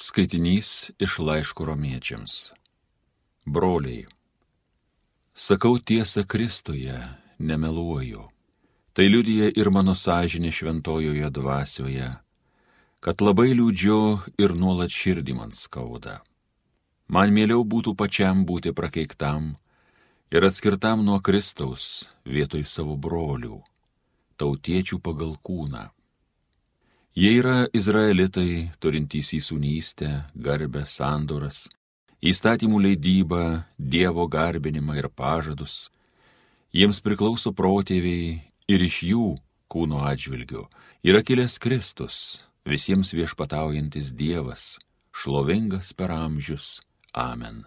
Skaitinys iš laiško romiečiams. Broliai, sakau tiesą Kristuje, nemeluoju. Tai liudija ir mano sąžinė šventojoje dvasioje, kad labai liūdžiu ir nuolat širdį man skauda. Man mieliau būtų pačiam būti prakeiktam ir atskirtam nuo Kristaus vietoj savo brolių, tautiečių pagal kūną. Jie yra izraelitai, turintys įsūnystę, garbę, sandoras, įstatymų leidybą, Dievo garbinimą ir pažadus. Jiems priklauso protėviai ir iš jų kūno atžvilgių yra kilęs Kristus, visiems viešpataujantis Dievas, šlovingas per amžius. Amen.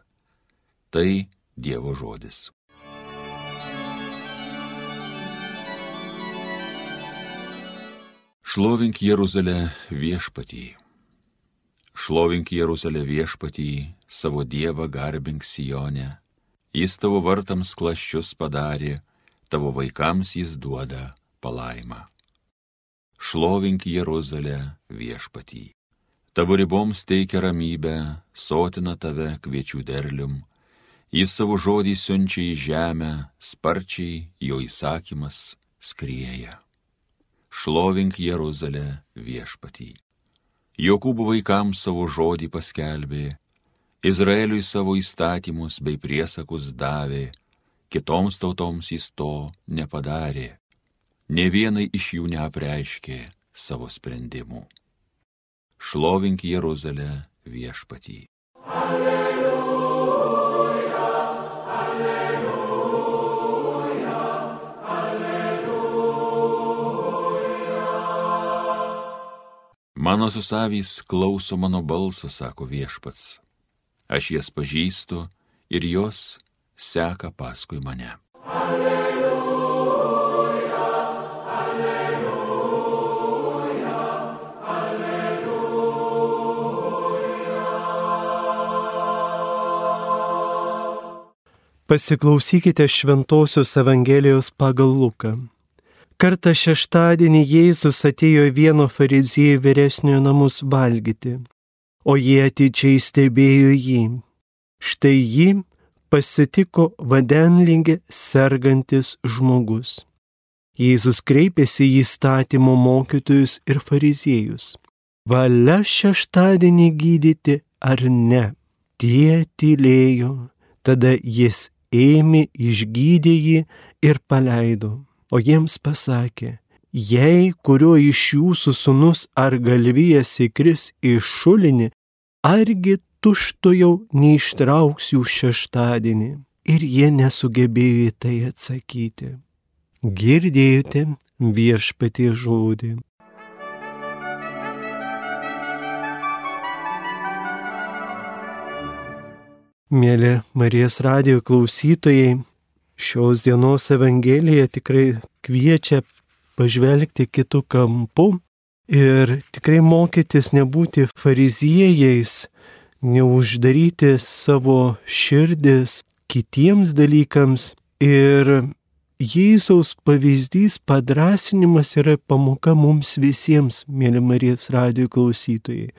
Tai Dievo žodis. Šlovink Jeruzalę viešpatį. Šlovink Jeruzalę viešpatį, savo Dievą garbink Sijonę. Jis tavo vartams klaščius padarė, tavo vaikams jis duoda palaimą. Šlovink Jeruzalę viešpatį. Tavo riboms teikia ramybę, sotina tave kviečių derlium. Jis savo žodį siunčia į žemę, sparčiai jo įsakymas skrieja šlovink Jeruzalę viešpatį. Jokūbų vaikams savo žodį paskelbė, Izraeliui savo įstatymus bei priesakus davė, kitoms tautoms jis to nepadarė, ne vienai iš jų neapreiškė savo sprendimų. Šlovink Jeruzalę viešpatį. Alleluja. Mano susavys klauso mano balso, sako viešpats. Aš jas pažįstu ir jos seka paskui mane. Alleluja, alleluja, alleluja. Pasiklausykite Šventojios Evangelijos pagal Luką. Kartą šeštadienį Jėzus atėjo vieno fariziejų vyresniojo namus valgyti, o jie atidžiai stebėjo jį. Štai jį pasitiko vandenlingė sergantis žmogus. Jėzus kreipėsi į statymo mokytojus ir fariziejus. Valia šeštadienį gydyti ar ne? Tie tylėjo, tada jis ėmė, išgydė jį ir paleido o jiems pasakė, jei kurio iš jūsų sunus ar galvijas įkris į šulinį, argi tušto jau neištrauks jų šeštadienį. Ir jie nesugebėjo į tai atsakyti. Girdėjote viešpatie žodį. Mėly Marijos radijo klausytojai, Šios dienos Evangelija tikrai kviečia pažvelgti kitų kampų ir tikrai mokytis nebūti fariziejais, neuždaryti savo širdis kitiems dalykams ir Jėzaus pavyzdys padrasinimas yra pamoka mums visiems, mėly Marijos radio klausytojai.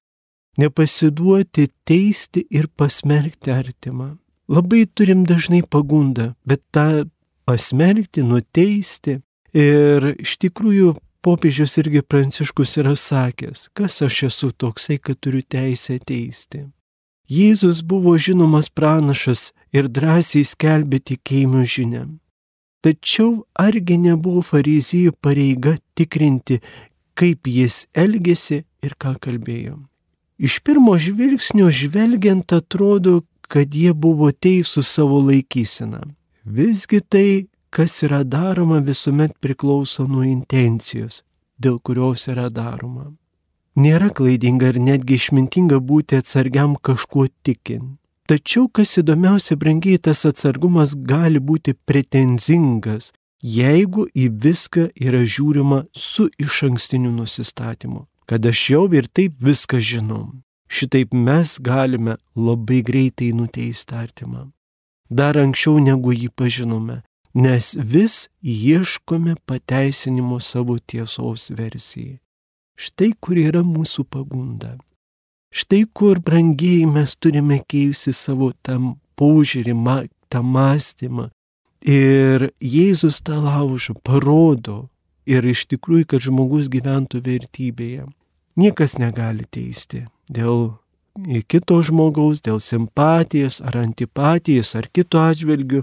Nepasiduoti teisti ir pasmerkti artimą. Labai turim dažnai pagundą, bet tą pasmerkti, nuteisti. Ir iš tikrųjų popiežius irgi pranciškus yra sakęs, kas aš esu toksai, kad turiu teisę teisti. Jėzus buvo žinomas pranašas ir drąsiai skelbė tikėjimo žinę. Tačiau argi nebuvo fariziejų pareiga tikrinti, kaip jis elgėsi ir ką kalbėjo. Iš pirmo žvilgsnio žvelgiant atrodo, kad jie buvo teisūs savo laikyseną. Visgi tai, kas yra daroma, visuomet priklauso nuo intencijos, dėl kurios yra daroma. Nėra klaidinga ir netgi išmintinga būti atsargiam kažkuo tikint. Tačiau, kas įdomiausia, brangiai tas atsargumas gali būti pretenzingas, jeigu į viską yra žiūrima su iš ankstiniu nusistatymu, kad aš jau ir taip viską žinau. Šitaip mes galime labai greitai nuteisti artimą. Dar anksčiau negu jį pažinome, nes vis ieškome pateisinimo savo tiesos versijai. Štai kur yra mūsų pagunda. Štai kur, brangiai, mes turime keisti savo tam požiūrį, tą mąstymą. Ir Jėzus tą laužą parodo ir iš tikrųjų, kad žmogus gyventų vertybėje. Niekas negali teisti dėl kito žmogaus, dėl simpatijos ar antipatijos ar kito atžvilgių.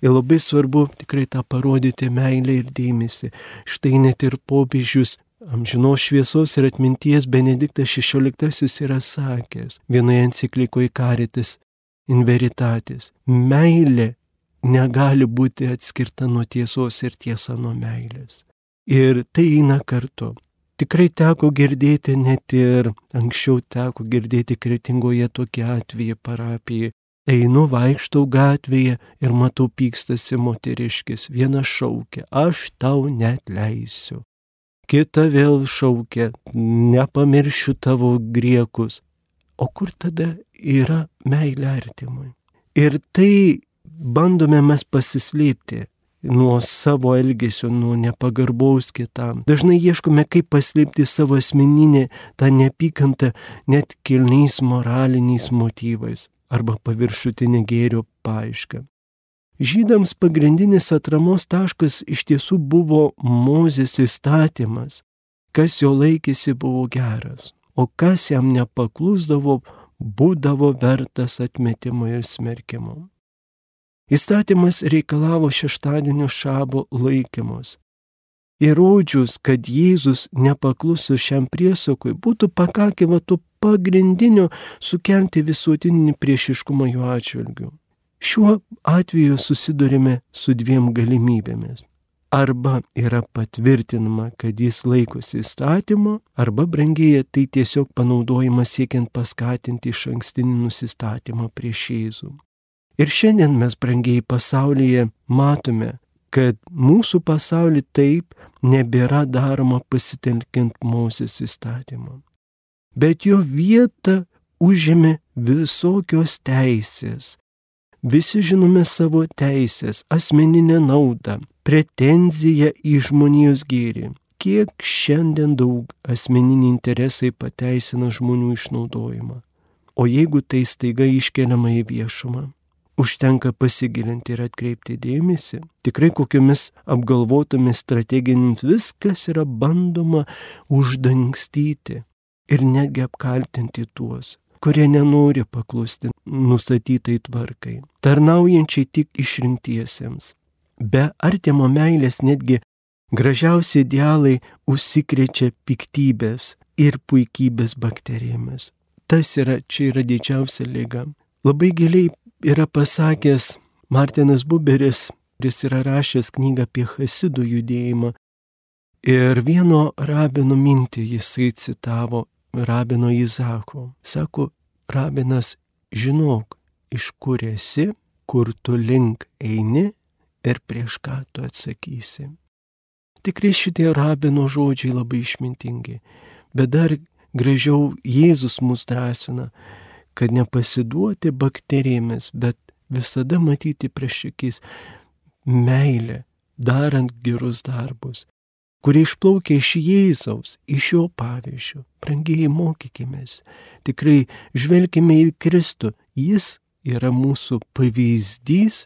Ir labai svarbu tikrai tą parodyti meilę ir dėmesį. Štai net ir popiežius amžinos šviesos ir atminties Benediktas XVI yra sakęs vienoje enciklikoje Karitas in veritatis. Meilė negali būti atskirta nuo tiesos ir tiesa nuo meilės. Ir tai eina kartu. Tikrai teko girdėti, net ir anksčiau teko girdėti kretingoje tokie atvejai parapijai, Einu vaikštau gatvėje ir matau pykstasi moteriškis. Viena šaukia, aš tau net leisiu. Kita vėl šaukia, nepamiršiu tavo griekus. O kur tada yra meilė artimui? Ir tai bandome mes pasislėpti nuo savo elgesio, nuo nepagarbaus kitam. Dažnai ieškome, kaip paslėpti savo asmeninę tą neapykantą net kilniais moraliniais motyvais arba paviršutinė gėrio paaiška. Žydams pagrindinis atramos taškas iš tiesų buvo Mozės įstatymas, kas jo laikėsi buvo geras, o kas jam nepaklusdavo, būdavo vertas atmetimo ir smerkimo. Įstatymas reikalavo šeštadienio šabo laikymus. Įrodžius, kad Jėzus nepakluso šiam priesakui, būtų pakakę va to pagrindinio sukelti visuotinį priešiškumą jo atžvilgiu. Šiuo atveju susidurime su dviem galimybėmis. Arba yra patvirtinama, kad jis laikosi įstatymo, arba brangėja tai tiesiog panaudojama siekiant paskatinti iš ankstinį nusistatymą prieš Jėzų. Ir šiandien mes brangiai pasaulyje matome, kad mūsų pasaulį taip nebėra daroma pasitelkiant Mozės įstatymą bet jo vietą užėmė visokios teisės. Visi žinome savo teisės, asmeninę naudą, pretenziją į žmonijos gėrį. Kiek šiandien daug asmeniniai interesai pateisina žmonių išnaudojimą. O jeigu tai staiga iškeliama į viešumą, užtenka pasigilinti ir atkreipti dėmesį. Tikrai kokiomis apgalvotomis strategijomis viskas yra bandoma uždangstyti ir netgi apkaltinti tuos, kurie nenori paklusti nustatytai tvarkai, tarnaujančiai tik išrinktiesiems. Be artimo meilės netgi gražiausi idealai užsikrečia piktybės ir puikybės bakterijomis. Tas yra, čia yra didžiausia lyga. Labai giliai yra pasakęs Martinas Buberis, kuris yra rašęs knygą apie Hasidų judėjimą. Ir vieno rabino mintį jisai citavo rabino Izako. Sako, rabinas, žinok, iš kur esi, kur tu link eini ir prieš ką tu atsakysi. Tikrai šitie rabino žodžiai labai išmintingi, bet dar gražiau Jėzus mus drąsina, kad nepasiduoti bakterijomis, bet visada matyti prieš akis meilę, darant gerus darbus, kurie išplaukia iš Jėzaus, iš jo pavyzdžio. Brangiai mokykimės, tikrai žvelgime į Kristų, jis yra mūsų pavyzdys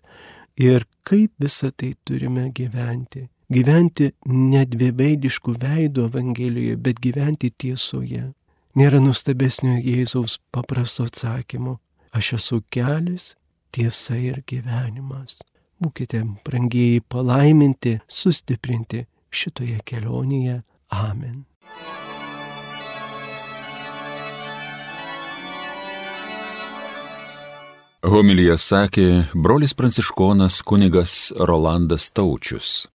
ir kaip visą tai turime gyventi. Gyventi ne dviveidiškų veidų Evangelijoje, bet gyventi tiesoje. Nėra nustabesnio Jėzaus paprasto atsakymo. Aš esu kelias, tiesa ir gyvenimas. Būkite, brangiai, palaiminti, sustiprinti šitoje kelionėje. Amen. Homilyje sakė brolis pranciškonas kunigas Rolandas Taučius.